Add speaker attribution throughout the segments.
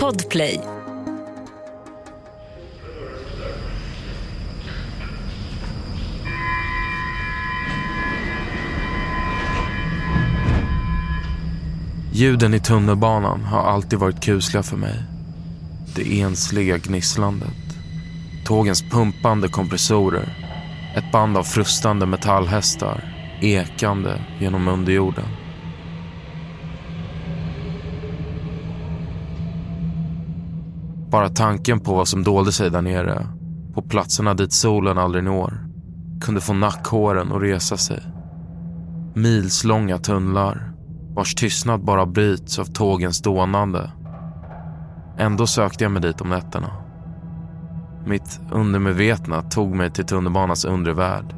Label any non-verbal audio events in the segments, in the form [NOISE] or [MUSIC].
Speaker 1: Podplay.
Speaker 2: Ljuden i tunnelbanan har alltid varit kusliga för mig. Det ensliga gnisslandet. Tågens pumpande kompressorer. Ett band av frustande metallhästar ekande genom underjorden. Bara tanken på vad som dolde sig där nere, på platserna dit solen aldrig når, kunde få nackhåren att resa sig. Milslånga tunnlar, vars tystnad bara bryts av tågens dånande. Ändå sökte jag mig dit om nätterna. Mitt undermedvetna tog mig till tunnelbanans undre värld.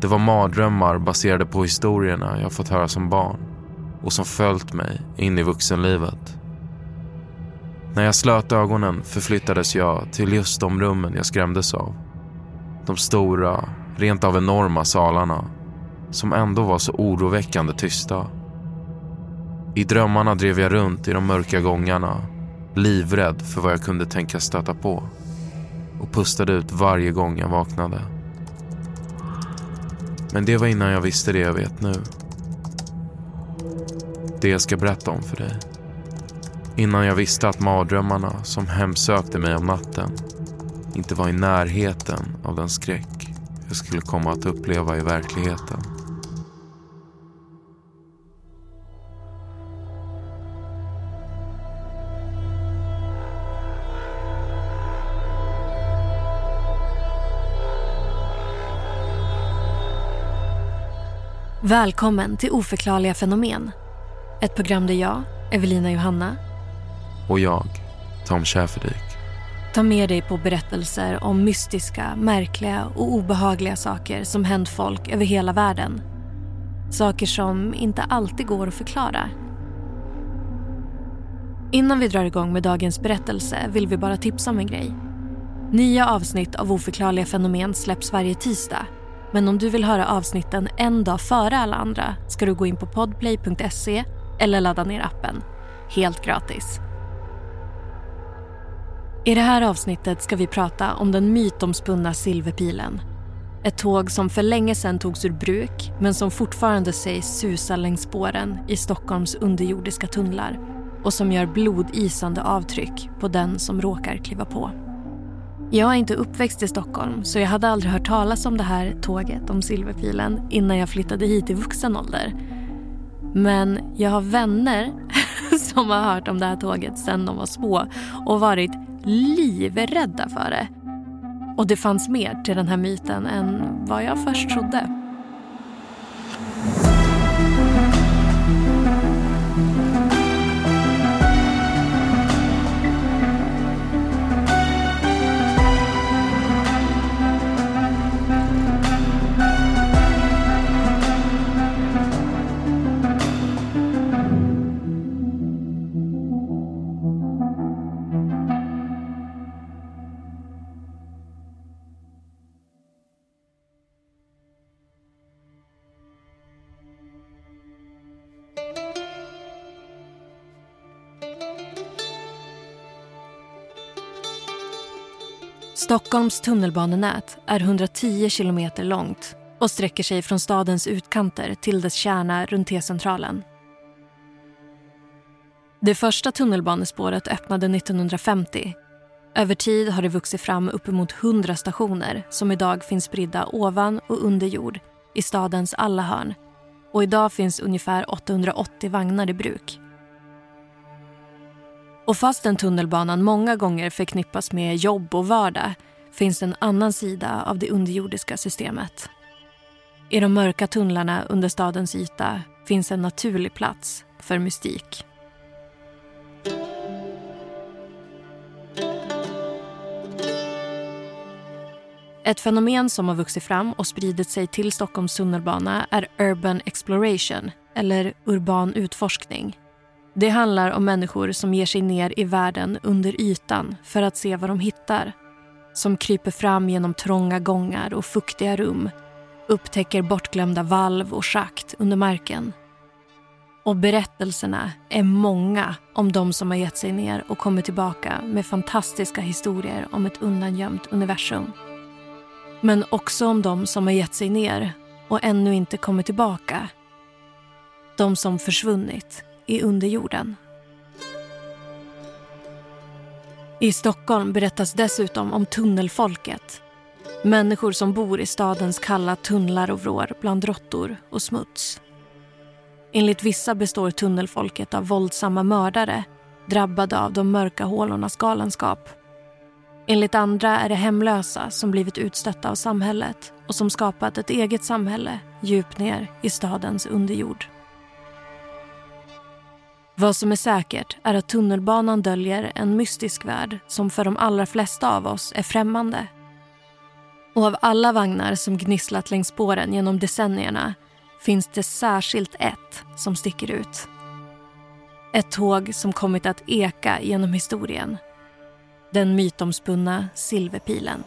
Speaker 2: Det var mardrömmar baserade på historierna jag fått höra som barn och som följt mig in i vuxenlivet. När jag slöt ögonen förflyttades jag till just de rummen jag skrämdes av. De stora, rent av enorma salarna som ändå var så oroväckande tysta. I drömmarna drev jag runt i de mörka gångarna livrädd för vad jag kunde tänkas stöta på och pustade ut varje gång jag vaknade. Men det var innan jag visste det jag vet nu. Det jag ska berätta om för dig. Innan jag visste att mardrömmarna som hemsökte mig om natten inte var i närheten av den skräck jag skulle komma att uppleva i verkligheten.
Speaker 3: Välkommen till Oförklarliga fenomen. Ett program där jag, Evelina Johanna
Speaker 2: och jag, Tom Schäferdik
Speaker 3: Ta med dig på berättelser om mystiska, märkliga och obehagliga saker som hänt folk över hela världen. Saker som inte alltid går att förklara. Innan vi drar igång med dagens berättelse vill vi bara tipsa om en grej. Nya avsnitt av Oförklarliga fenomen släpps varje tisdag men om du vill höra avsnitten en dag före alla andra ska du gå in på podplay.se eller ladda ner appen. Helt gratis. I det här avsnittet ska vi prata om den mytomspunna silverpilen. Ett tåg som för länge sedan togs ur bruk men som fortfarande sägs susa längs spåren i Stockholms underjordiska tunnlar och som gör blodisande avtryck på den som råkar kliva på. Jag är inte uppväxt i Stockholm så jag hade aldrig hört talas om det här tåget om Silverpilen innan jag flyttade hit i vuxen ålder. Men jag har vänner [LAUGHS] som har hört om det här tåget sedan de var små och varit livrädda för det. Och det fanns mer till den här myten än vad jag först trodde. Stockholms tunnelbanenät är 110 kilometer långt och sträcker sig från stadens utkanter till dess kärna runt T-centralen. Det första tunnelbanespåret öppnade 1950. Över tid har det vuxit fram uppemot 100 stationer som idag finns spridda ovan och under jord i stadens alla hörn. Och idag finns ungefär 880 vagnar i bruk. Och fastän tunnelbanan många gånger förknippas med jobb och vardag finns en annan sida av det underjordiska systemet. I de mörka tunnlarna under stadens yta finns en naturlig plats för mystik. Ett fenomen som har vuxit fram och spridit sig till Stockholms tunnelbana är urban exploration, eller urban utforskning. Det handlar om människor som ger sig ner i världen under ytan för att se vad de hittar. Som kryper fram genom trånga gångar och fuktiga rum. Upptäcker bortglömda valv och schakt under marken. Och berättelserna är många om de som har gett sig ner och kommit tillbaka med fantastiska historier om ett undangömt universum. Men också om de som har gett sig ner och ännu inte kommit tillbaka. De som försvunnit i underjorden. I Stockholm berättas dessutom om tunnelfolket. Människor som bor i stadens kalla tunnlar och vrår bland råttor och smuts. Enligt vissa består tunnelfolket av våldsamma mördare drabbade av de mörka hålornas galenskap. Enligt andra är det hemlösa som blivit utstötta av samhället och som skapat ett eget samhälle djupt ner i stadens underjord. Vad som är säkert är att tunnelbanan döljer en mystisk värld som för de allra flesta av oss är främmande. Och av alla vagnar som gnisslat längs spåren genom decennierna finns det särskilt ett som sticker ut. Ett tåg som kommit att eka genom historien. Den mytomspunna Silverpilen.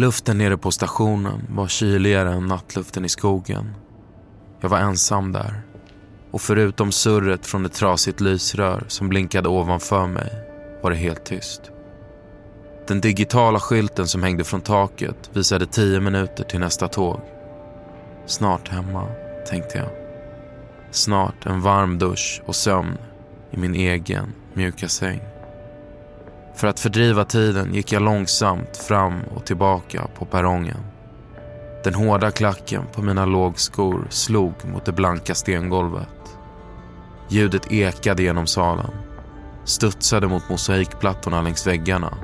Speaker 2: Luften nere på stationen var kyligare än nattluften i skogen. Jag var ensam där. Och förutom surret från ett trasigt lysrör som blinkade ovanför mig var det helt tyst. Den digitala skylten som hängde från taket visade tio minuter till nästa tåg. Snart hemma, tänkte jag. Snart en varm dusch och sömn i min egen mjuka säng. För att fördriva tiden gick jag långsamt fram och tillbaka på perrongen. Den hårda klacken på mina lågskor slog mot det blanka stengolvet. Ljudet ekade genom salen, studsade mot mosaikplattorna längs väggarna,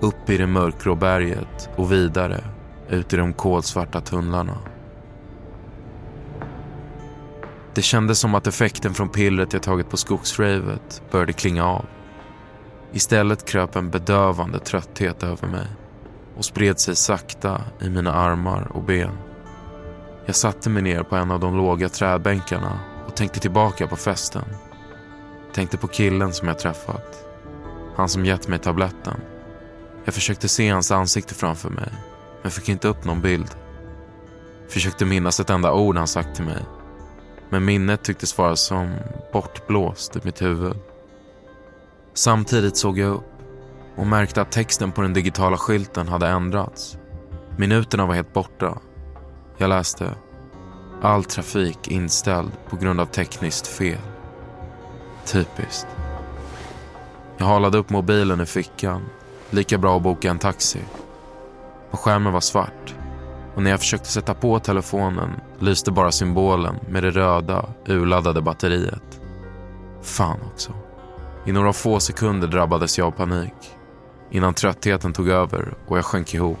Speaker 2: upp i det mörkgrå berget och vidare ut i de kolsvarta tunnlarna. Det kändes som att effekten från pillret jag tagit på skogsravet började klinga av. Istället kröp en bedövande trötthet över mig och spred sig sakta i mina armar och ben. Jag satte mig ner på en av de låga träbänkarna och tänkte tillbaka på festen. Tänkte på killen som jag träffat. Han som gett mig tabletten. Jag försökte se hans ansikte framför mig, men fick inte upp någon bild. Försökte minnas ett enda ord han sagt till mig. Men minnet tycktes vara som bortblåst i mitt huvud. Samtidigt såg jag upp och märkte att texten på den digitala skylten hade ändrats. Minuterna var helt borta. Jag läste All trafik inställd på grund av tekniskt fel. Typiskt. Jag halade upp mobilen i fickan. Lika bra att boka en taxi. Och skärmen var svart. Och när jag försökte sätta på telefonen lyste bara symbolen med det röda, urladdade batteriet. Fan också. I några få sekunder drabbades jag av panik. Innan tröttheten tog över och jag sjönk ihop.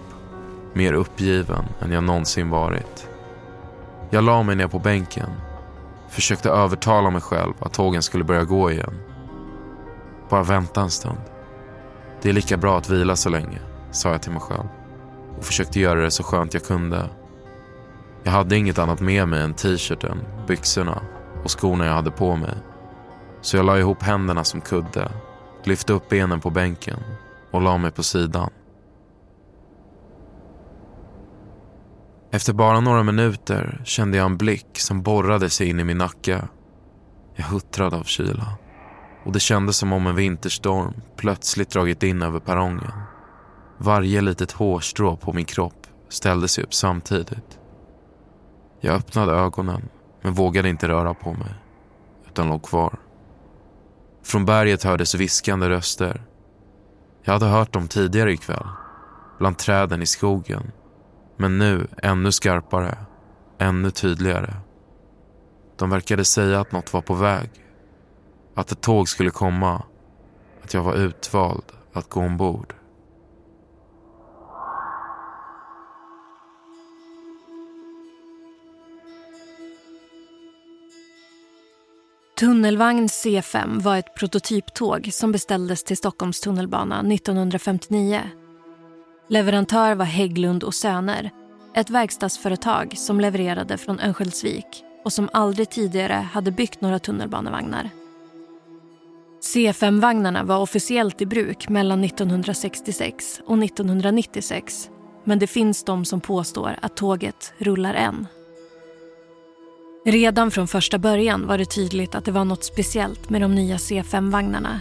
Speaker 2: Mer uppgiven än jag någonsin varit. Jag la mig ner på bänken. Försökte övertala mig själv att tågen skulle börja gå igen. Bara vänta en stund. Det är lika bra att vila så länge, sa jag till mig själv. Och försökte göra det så skönt jag kunde. Jag hade inget annat med mig än t-shirten, byxorna och skorna jag hade på mig. Så jag la ihop händerna som kudde, lyfte upp benen på bänken och la mig på sidan. Efter bara några minuter kände jag en blick som borrade sig in i min nacke. Jag huttrade av kyla och det kändes som om en vinterstorm plötsligt dragit in över perrongen. Varje litet hårstrå på min kropp ställde sig upp samtidigt. Jag öppnade ögonen men vågade inte röra på mig utan låg kvar. Från berget hördes viskande röster jag hade hört dem tidigare ikväll, bland träden i skogen. Men nu ännu skarpare, ännu tydligare. De verkade säga att något var på väg. Att ett tåg skulle komma. Att jag var utvald att gå ombord.
Speaker 3: Tunnelvagn C5 var ett prototyptåg som beställdes till Stockholms tunnelbana 1959. Leverantör var Hägglund och Söner, ett verkstadsföretag som levererade från Örnsköldsvik och som aldrig tidigare hade byggt några tunnelbanevagnar. C5-vagnarna var officiellt i bruk mellan 1966 och 1996 men det finns de som påstår att tåget rullar än. Redan från första början var det tydligt att det var något speciellt med de nya C5-vagnarna.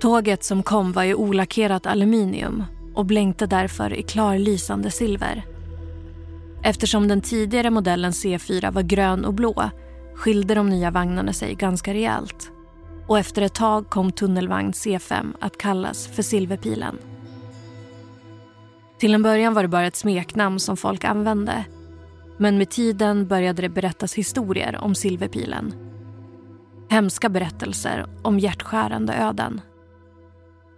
Speaker 3: Tåget som kom var i olackerat aluminium och blänkte därför i klarlysande silver. Eftersom den tidigare modellen C4 var grön och blå skilde de nya vagnarna sig ganska rejält. Och efter ett tag kom tunnelvagn C5 att kallas för Silverpilen. Till en början var det bara ett smeknamn som folk använde. Men med tiden började det berättas historier om Silverpilen. Hemska berättelser om hjärtskärande öden.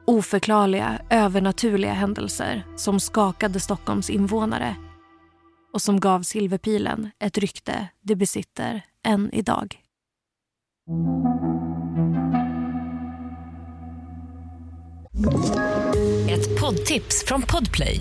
Speaker 3: Oförklarliga, övernaturliga händelser som skakade Stockholms invånare och som gav Silverpilen ett rykte det besitter än idag.
Speaker 1: Ett poddtips från Podplay.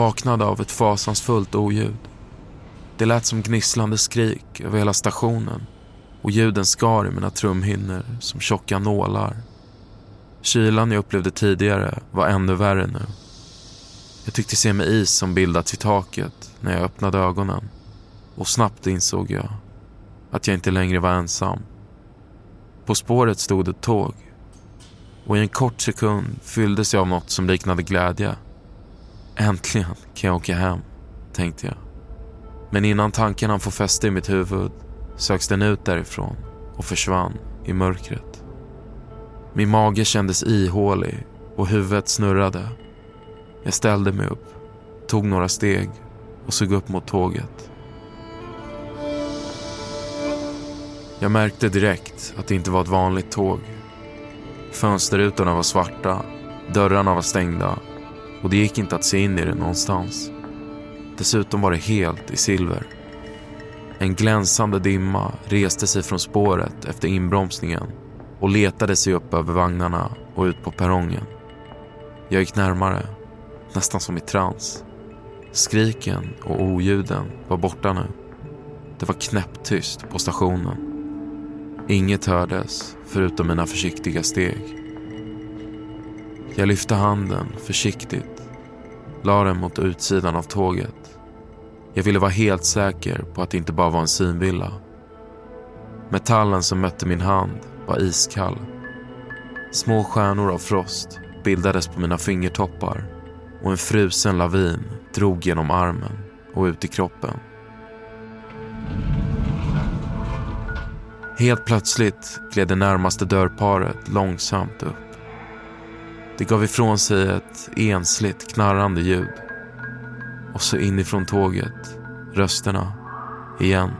Speaker 2: Vaknade av ett fasansfullt oljud. Det lät som gnisslande skrik över hela stationen och ljuden skar i mina trumhinnor som tjocka nålar. Kylan jag upplevde tidigare var ännu värre nu. Jag tyckte se mig is som bildats i taket när jag öppnade ögonen och snabbt insåg jag att jag inte längre var ensam. På spåret stod ett tåg och i en kort sekund fylldes jag av något som liknade glädje. Äntligen kan jag åka hem, tänkte jag. Men innan tanken han få fäste i mitt huvud söks den ut därifrån och försvann i mörkret. Min mage kändes ihålig och huvudet snurrade. Jag ställde mig upp, tog några steg och såg upp mot tåget. Jag märkte direkt att det inte var ett vanligt tåg. Fönsterrutorna var svarta, dörrarna var stängda och det gick inte att se in i det någonstans. Dessutom var det helt i silver. En glänsande dimma reste sig från spåret efter inbromsningen och letade sig upp över vagnarna och ut på perrongen. Jag gick närmare, nästan som i trans. Skriken och oljuden var borta nu. Det var knäpptyst på stationen. Inget hördes förutom mina försiktiga steg. Jag lyfte handen försiktigt, la den mot utsidan av tåget. Jag ville vara helt säker på att det inte bara var en synvilla. Metallen som mötte min hand var iskall. Små stjärnor av frost bildades på mina fingertoppar och en frusen lavin drog genom armen och ut i kroppen. Helt plötsligt gled det närmaste dörrparet långsamt upp. Det gav ifrån sig ett ensligt knarrande ljud. Och så inifrån tåget, rösterna, igen.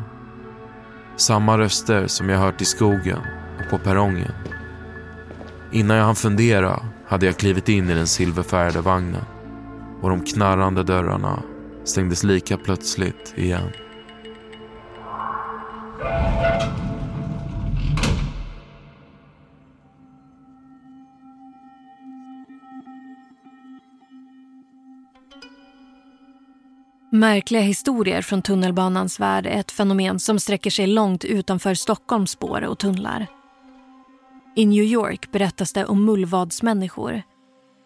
Speaker 2: Samma röster som jag hört i skogen och på perrongen. Innan jag hann fundera hade jag klivit in i den silverfärgade vagnen och de knarrande dörrarna stängdes lika plötsligt igen.
Speaker 3: Märkliga historier från tunnelbanans värld är ett fenomen som sträcker sig långt utanför Stockholms spår och tunnlar. I New York berättas det om mullvadsmänniskor.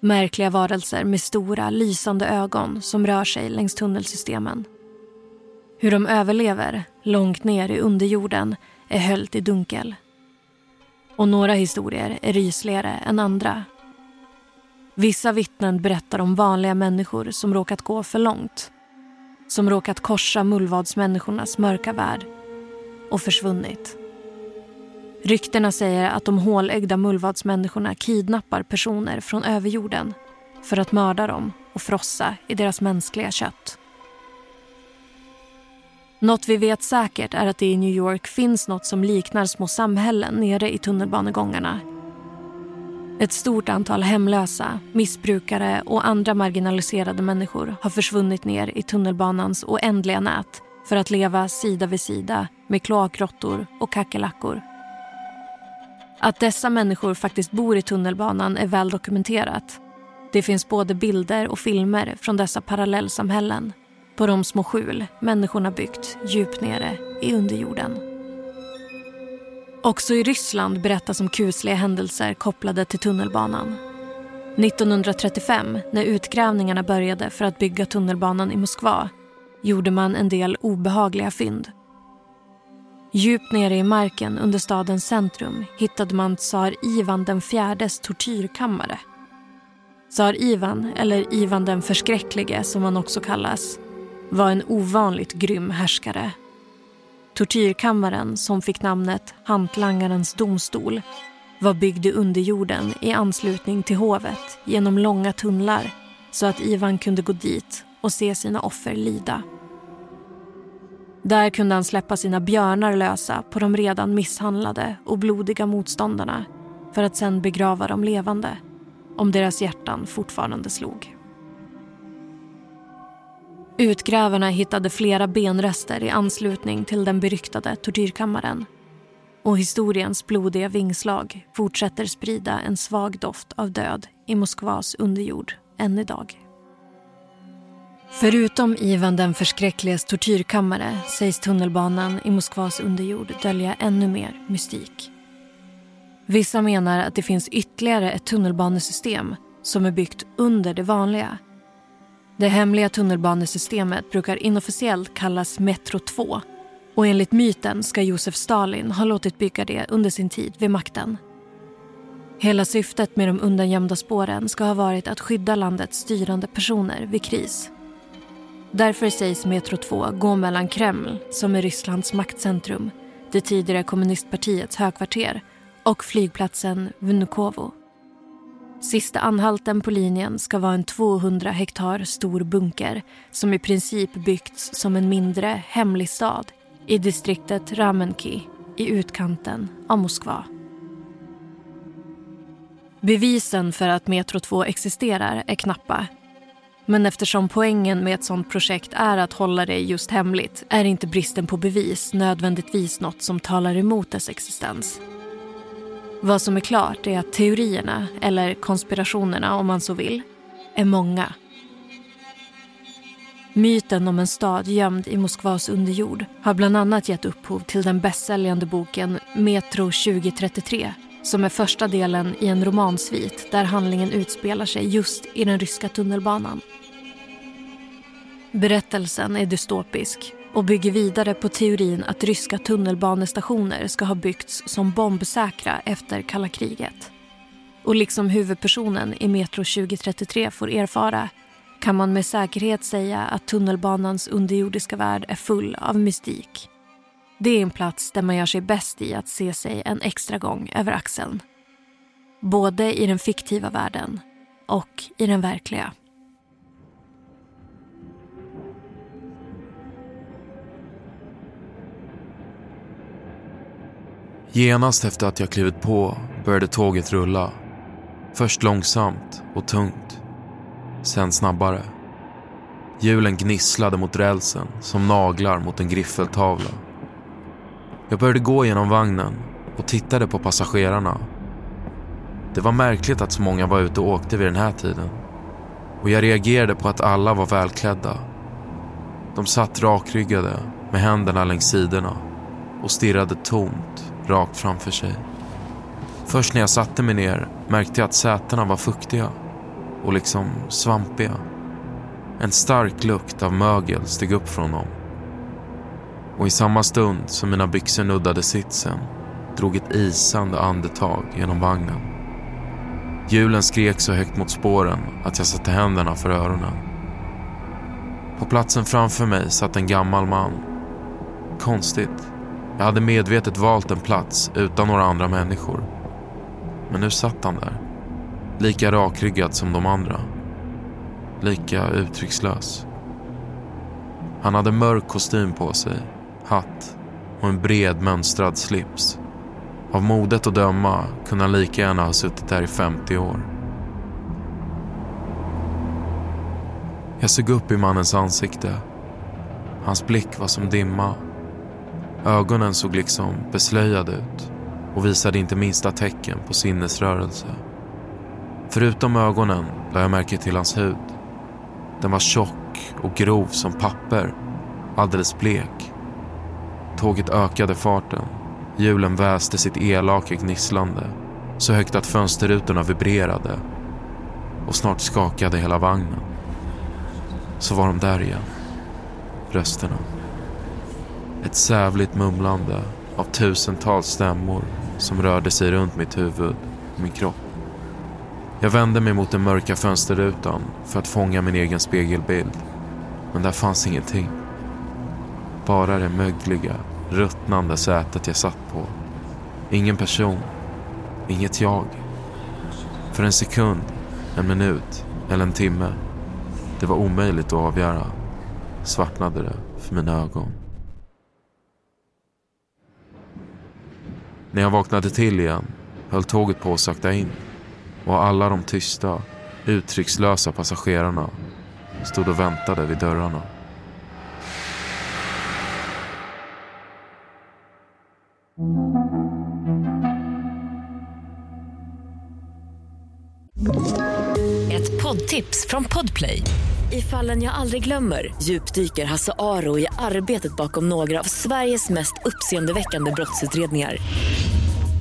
Speaker 3: Märkliga varelser med stora, lysande ögon som rör sig längs tunnelsystemen. Hur de överlever, långt ner i underjorden, är höljt i dunkel. Och några historier är rysligare än andra. Vissa vittnen berättar om vanliga människor som råkat gå för långt som råkat korsa mullvadsmänniskornas mörka värld och försvunnit. Ryktena säger att de hålögda mullvadsmänniskorna kidnappar personer från överjorden för att mörda dem och frossa i deras mänskliga kött. Något vi vet säkert är att det i New York finns något som liknar små samhällen nere i tunnelbanegångarna. Ett stort antal hemlösa, missbrukare och andra marginaliserade människor har försvunnit ner i tunnelbanans oändliga nät för att leva sida vid sida med kloakråttor och kackerlackor. Att dessa människor faktiskt bor i tunnelbanan är väl dokumenterat. Det finns både bilder och filmer från dessa parallellsamhällen på de små skjul människorna byggt djupt nere i underjorden. Också i Ryssland berättas om kusliga händelser kopplade till tunnelbanan. 1935, när utgrävningarna började för att bygga tunnelbanan i Moskva gjorde man en del obehagliga fynd. Djupt nere i marken under stadens centrum hittade man tsar Ivan den fjärdes tortyrkammare. Tsar Ivan, eller Ivan den förskräcklige som han också kallas, var en ovanligt grym härskare. Tortyrkammaren, som fick namnet Hantlangarens domstol var byggd i underjorden i anslutning till hovet genom långa tunnlar så att Ivan kunde gå dit och se sina offer lida. Där kunde han släppa sina björnar lösa på de redan misshandlade och blodiga motståndarna för att sen begrava dem levande om deras hjärtan fortfarande slog. Utgrävarna hittade flera benrester i anslutning till den beryktade tortyrkammaren och historiens blodiga vingslag fortsätter sprida en svag doft av död i Moskvas underjord än idag. Förutom Ivan den förskräckliges tortyrkammare sägs tunnelbanan i Moskvas underjord dölja ännu mer mystik. Vissa menar att det finns ytterligare ett tunnelbanesystem som är byggt under det vanliga. Det hemliga tunnelbanesystemet brukar inofficiellt kallas Metro 2 och enligt myten ska Josef Stalin ha låtit bygga det under sin tid vid makten. Hela syftet med de undangömda spåren ska ha varit att skydda landets styrande personer vid kris. Därför sägs Metro 2 gå mellan Kreml, som är Rysslands maktcentrum, det tidigare kommunistpartiets högkvarter och flygplatsen Vnukovo. Sista anhalten på linjen ska vara en 200 hektar stor bunker som i princip byggts som en mindre hemlig stad i distriktet Ramenki i utkanten av Moskva. Bevisen för att Metro 2 existerar är knappa men eftersom poängen med ett sånt projekt är att hålla det just hemligt är inte bristen på bevis nödvändigtvis något som talar emot dess existens. Vad som är klart är att teorierna, eller konspirationerna om man så vill, är många. Myten om en stad gömd i Moskvas underjord har bland annat gett upphov till den bästsäljande boken Metro 2033 som är första delen i en romansvit där handlingen utspelar sig just i den ryska tunnelbanan. Berättelsen är dystopisk och bygger vidare på teorin att ryska tunnelbanestationer ska ha byggts som bombsäkra efter kalla kriget. Och liksom huvudpersonen i Metro 2033 får erfara kan man med säkerhet säga att tunnelbanans underjordiska värld är full av mystik. Det är en plats där man gör sig bäst i att se sig en extra gång över axeln. Både i den fiktiva världen och i den verkliga.
Speaker 2: Genast efter att jag klivit på började tåget rulla. Först långsamt och tungt. Sen snabbare. Hjulen gnisslade mot rälsen som naglar mot en griffeltavla. Jag började gå genom vagnen och tittade på passagerarna. Det var märkligt att så många var ute och åkte vid den här tiden. Och jag reagerade på att alla var välklädda. De satt rakryggade med händerna längs sidorna och stirrade tomt rakt framför sig. Först när jag satte mig ner märkte jag att sätena var fuktiga och liksom svampiga. En stark lukt av mögel steg upp från dem. Och i samma stund som mina byxor nuddade sitsen drog ett isande andetag genom vagnen. Hjulen skrek så högt mot spåren att jag satte händerna för öronen. På platsen framför mig satt en gammal man. Konstigt. Jag hade medvetet valt en plats utan några andra människor. Men nu satt han där. Lika rakryggad som de andra. Lika uttryckslös. Han hade mörk kostym på sig, hatt och en bred mönstrad slips. Av modet att döma kunde han lika gärna ha suttit där i 50 år. Jag såg upp i mannens ansikte. Hans blick var som dimma. Ögonen såg liksom beslöjade ut och visade inte minsta tecken på sinnesrörelse. Förutom ögonen lade jag märke till hans hud. Den var tjock och grov som papper, alldeles blek. Tåget ökade farten. Hjulen väste sitt elaka gnisslande så högt att fönsterrutorna vibrerade och snart skakade hela vagnen. Så var de där igen. Rösterna. Ett sävligt mumlande av tusentals stämmor som rörde sig runt mitt huvud och min kropp. Jag vände mig mot den mörka fönsterrutan för att fånga min egen spegelbild. Men där fanns ingenting. Bara det mögliga, ruttnande sätet jag satt på. Ingen person. Inget jag. För en sekund, en minut eller en timme. Det var omöjligt att avgöra. Svartnade det för mina ögon. När jag vaknade till igen höll tåget på att sakta in och alla de tysta, uttryckslösa passagerarna stod och väntade vid dörrarna.
Speaker 1: Ett poddtips från Podplay. I fallen jag aldrig glömmer djupdyker Hasse Aro i arbetet bakom några av Sveriges mest uppseendeväckande brottsutredningar.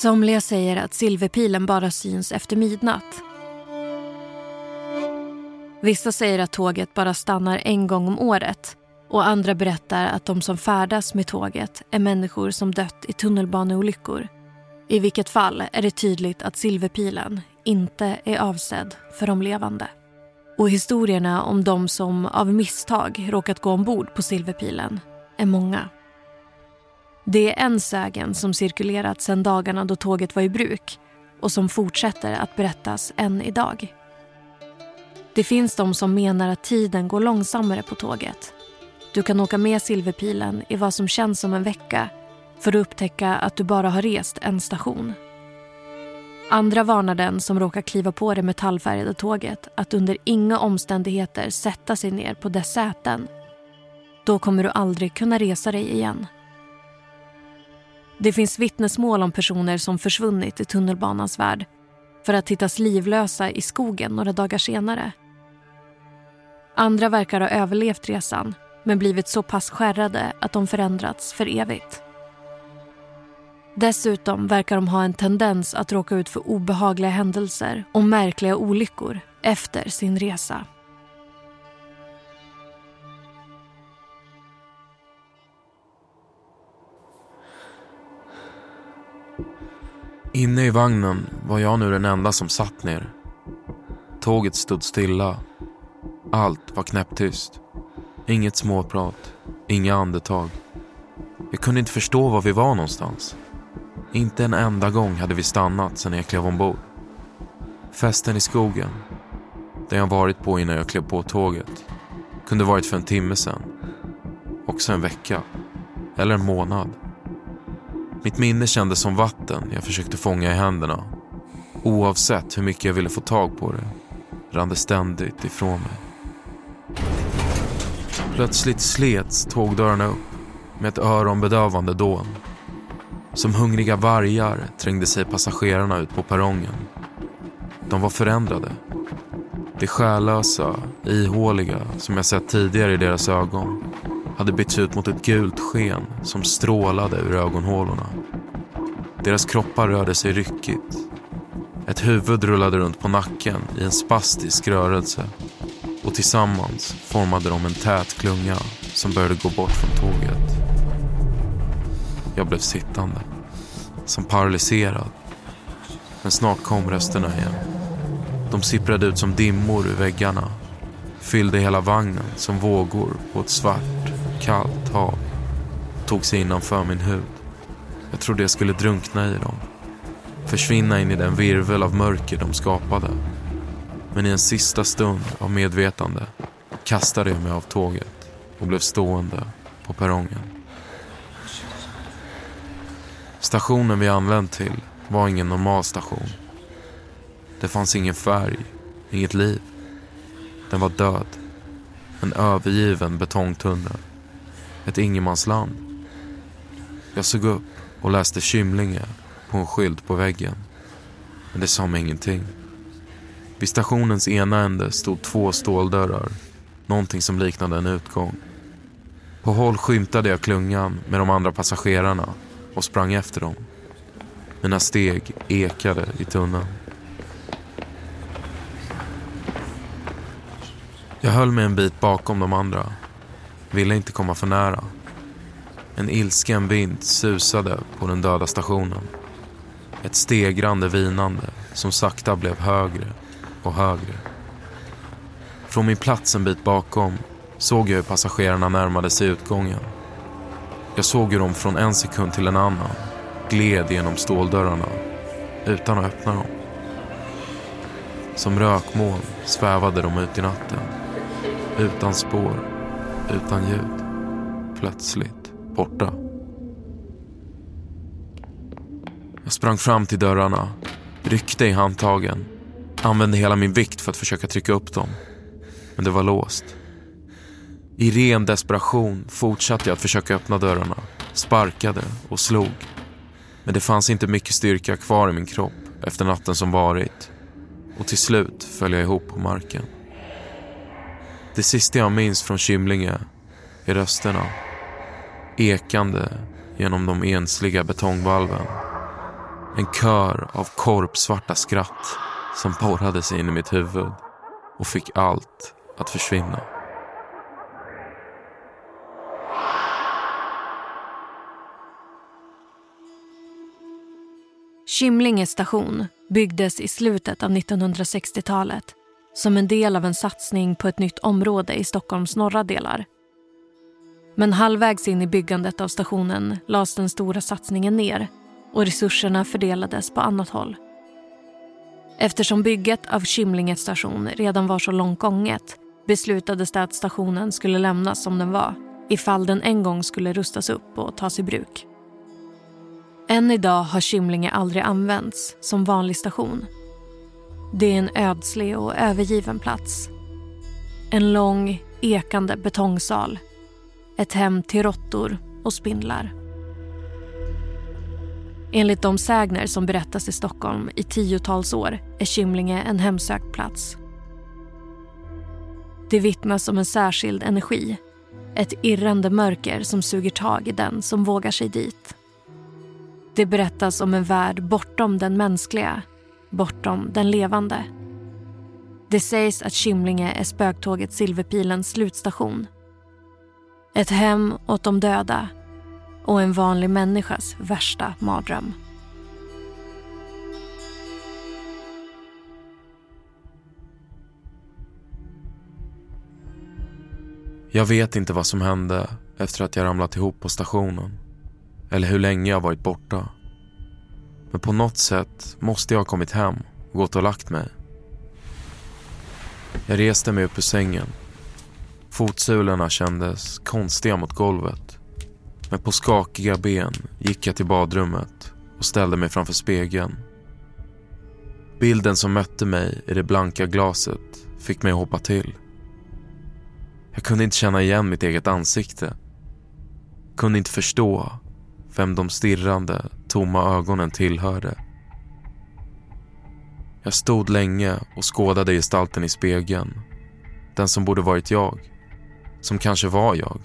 Speaker 3: Somliga säger att silverpilen bara syns efter midnatt. Vissa säger att tåget bara stannar en gång om året och andra berättar att de som färdas med tåget är människor som dött i tunnelbaneolyckor. I vilket fall är det tydligt att silverpilen inte är avsedd för de levande. Och historierna om de som av misstag råkat gå ombord på silverpilen är många. Det är en sägen som cirkulerat sedan dagarna då tåget var i bruk och som fortsätter att berättas än idag. Det finns de som menar att tiden går långsammare på tåget. Du kan åka med Silverpilen i vad som känns som en vecka för att upptäcka att du bara har rest en station. Andra varnar den som råkar kliva på det metallfärgade tåget att under inga omständigheter sätta sig ner på dess säten. Då kommer du aldrig kunna resa dig igen. Det finns vittnesmål om personer som försvunnit i tunnelbanans värld för att hittas livlösa i skogen några dagar senare. Andra verkar ha överlevt resan men blivit så pass skärrade att de förändrats för evigt. Dessutom verkar de ha en tendens att råka ut för obehagliga händelser och märkliga olyckor efter sin resa.
Speaker 2: Inne i vagnen var jag nu den enda som satt ner. Tåget stod stilla. Allt var knäpptyst. Inget småprat, inga andetag. Jag kunde inte förstå var vi var någonstans. Inte en enda gång hade vi stannat sedan jag klev ombord. Festen i skogen, där jag varit på innan jag klev på tåget, kunde varit för en timme sedan. Också en vecka. Eller en månad. Mitt minne kändes som vatten jag försökte fånga i händerna. Oavsett hur mycket jag ville få tag på det rann det ständigt ifrån mig. Plötsligt slets tågdörrarna upp med ett öronbedövande dån. Som hungriga vargar trängde sig passagerarna ut på perrongen. De var förändrade. Det själlösa, ihåliga som jag sett tidigare i deras ögon hade bytts ut mot ett gult sken som strålade ur ögonhålorna. Deras kroppar rörde sig ryckigt. Ett huvud rullade runt på nacken i en spastisk rörelse och tillsammans formade de en tät klunga som började gå bort från tåget. Jag blev sittande, som paralyserad. Men snart kom rösterna igen. De sipprade ut som dimmor ur väggarna. Fyllde hela vagnen som vågor på ett svart, kallt hav. Tog sig innanför min hud. Jag trodde jag skulle drunkna i dem. Försvinna in i den virvel av mörker de skapade. Men i en sista stund av medvetande kastade jag mig av tåget och blev stående på perrongen. Stationen vi anlänt till var ingen normal station. Det fanns ingen färg, inget liv. Den var död. En övergiven betongtunnel. Ett ingenmansland. Jag såg upp och läste Kymlinge på en skylt på väggen. Men det sa mig ingenting. Vid stationens ena ände stod två ståldörrar. Någonting som liknade en utgång. På håll skymtade jag klungan med de andra passagerarna och sprang efter dem. Mina steg ekade i tunneln. Jag höll mig en bit bakom de andra. Ville inte komma för nära. En ilsken vind susade på den döda stationen. Ett stegrande vinande som sakta blev högre och högre. Från min plats en bit bakom såg jag hur passagerarna närmade sig utgången. Jag såg hur de från en sekund till en annan gled genom ståldörrarna utan att öppna dem. Som rökmoln svävade de ut i natten. Utan spår, utan ljud. Plötsligt borta. Jag sprang fram till dörrarna, ryckte i handtagen, använde hela min vikt för att försöka trycka upp dem. Men det var låst. I ren desperation fortsatte jag att försöka öppna dörrarna, sparkade och slog. Men det fanns inte mycket styrka kvar i min kropp efter natten som varit. Och till slut föll jag ihop på marken. Det sista jag minns från Kymlinge är rösterna. Ekande genom de ensliga betongvalven. En kör av korpsvarta skratt som borrade sig in i mitt huvud och fick allt att försvinna.
Speaker 3: Kymlinge station byggdes i slutet av 1960-talet som en del av en satsning på ett nytt område i Stockholms norra delar. Men halvvägs in i byggandet av stationen lades den stora satsningen ner och resurserna fördelades på annat håll. Eftersom bygget av Kymlinge station redan var så långt gånget beslutades det att stationen skulle lämnas som den var ifall den en gång skulle rustas upp och tas i bruk. Än idag har Kymlinge aldrig använts som vanlig station. Det är en ödslig och övergiven plats. En lång, ekande betongsal. Ett hem till råttor och spindlar. Enligt de sägner som berättas i Stockholm i tiotals år är Kymlinge en hemsökt plats. Det vittnas om en särskild energi. Ett irrande mörker som suger tag i den som vågar sig dit. Det berättas om en värld bortom den mänskliga, bortom den levande. Det sägs att Kymlinge är spöktåget Silverpilens slutstation. Ett hem åt de döda och en vanlig människas värsta mardröm.
Speaker 2: Jag vet inte vad som hände efter att jag ramlat ihop på stationen. Eller hur länge jag varit borta. Men på något sätt måste jag ha kommit hem och gått och lagt mig. Jag reste mig upp ur sängen. Fotsulorna kändes konstiga mot golvet. Men på skakiga ben gick jag till badrummet och ställde mig framför spegeln. Bilden som mötte mig i det blanka glaset fick mig att hoppa till. Jag kunde inte känna igen mitt eget ansikte. Kunde inte förstå vem de stirrande, tomma ögonen tillhörde. Jag stod länge och skådade gestalten i spegeln. Den som borde varit jag. Som kanske var jag.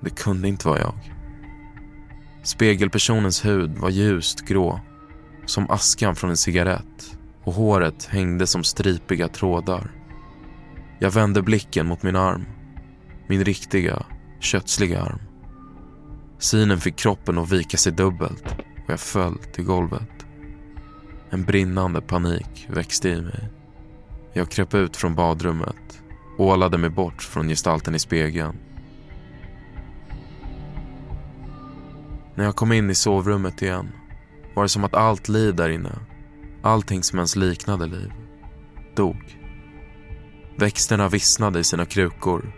Speaker 2: Det kunde inte vara jag. Spegelpersonens hud var ljust grå, som askan från en cigarett och håret hängde som stripiga trådar. Jag vände blicken mot min arm. Min riktiga, kötsliga arm. Synen fick kroppen att vika sig dubbelt och jag föll till golvet. En brinnande panik växte i mig. Jag kröp ut från badrummet ålade mig bort från gestalten i spegeln. När jag kom in i sovrummet igen var det som att allt liv där inne, allting som ens liknade liv, dog. Växterna vissnade i sina krukor.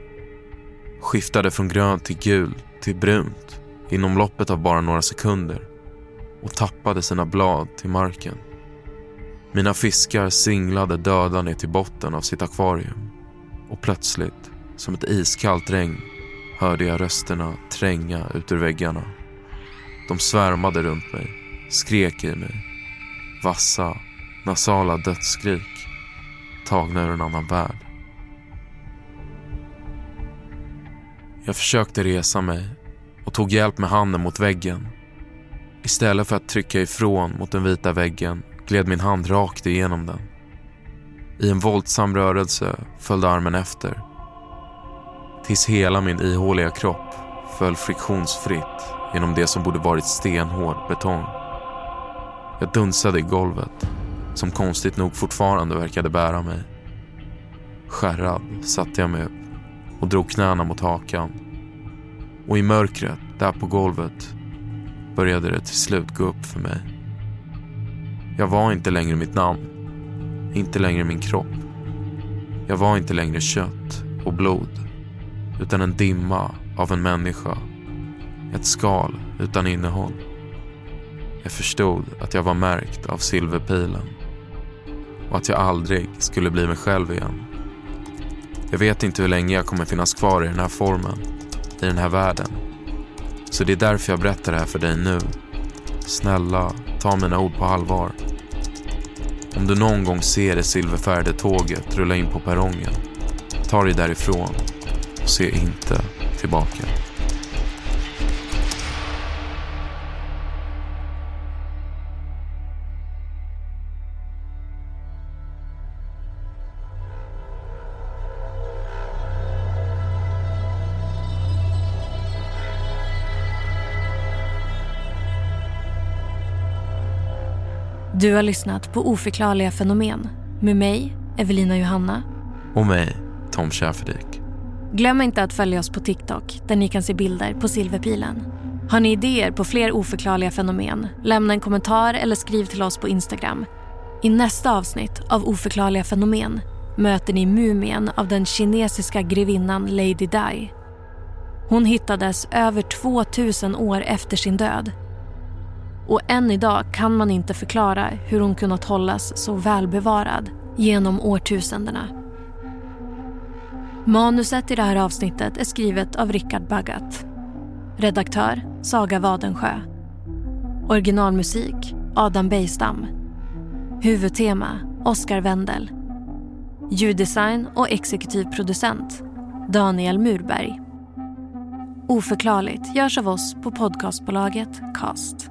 Speaker 2: Skiftade från grönt till gult till brunt inom loppet av bara några sekunder och tappade sina blad till marken. Mina fiskar singlade döda ner till botten av sitt akvarium och plötsligt, som ett iskallt regn, hörde jag rösterna tränga ut ur väggarna. De svärmade runt mig, skrek i mig. Vassa, nasala dödsskrik, tagna ur en annan värld. Jag försökte resa mig och tog hjälp med handen mot väggen. Istället för att trycka ifrån mot den vita väggen gled min hand rakt igenom den. I en våldsam rörelse följde armen efter. Tills hela min ihåliga kropp föll friktionsfritt genom det som borde varit stenhård betong. Jag dunsade i golvet, som konstigt nog fortfarande verkade bära mig. Skärrad satte jag mig upp och drog knäna mot hakan. Och i mörkret, där på golvet, började det till slut gå upp för mig. Jag var inte längre mitt namn. Inte längre min kropp. Jag var inte längre kött och blod. Utan en dimma av en människa. Ett skal utan innehåll. Jag förstod att jag var märkt av silverpilen. Och att jag aldrig skulle bli mig själv igen. Jag vet inte hur länge jag kommer finnas kvar i den här formen. I den här världen. Så det är därför jag berättar det här för dig nu. Snälla, ta mina ord på allvar. Om du någon gång ser det silverfärgade tåget rulla in på perrongen, ta dig därifrån och se inte tillbaka.
Speaker 3: Du har lyssnat på Oförklarliga fenomen med mig, Evelina Johanna.
Speaker 2: Och mig, Tom Schäferdik.
Speaker 3: Glöm inte att följa oss på TikTok där ni kan se bilder på Silverpilen. Har ni idéer på fler oförklarliga fenomen? Lämna en kommentar eller skriv till oss på Instagram. I nästa avsnitt av Oförklarliga fenomen möter ni mumien av den kinesiska grevinnan Lady Di. Hon hittades över 2000 år efter sin död och än idag kan man inte förklara hur hon kunnat hållas så välbevarad genom årtusendena. Manuset i det här avsnittet är skrivet av Richard Baggat. Redaktör Saga Wadensjö. Originalmusik Adam Bejstam. Huvudtema Oskar Wendel. Ljuddesign och exekutiv producent Daniel Murberg. Oförklarligt görs av oss på podcastbolaget Cast.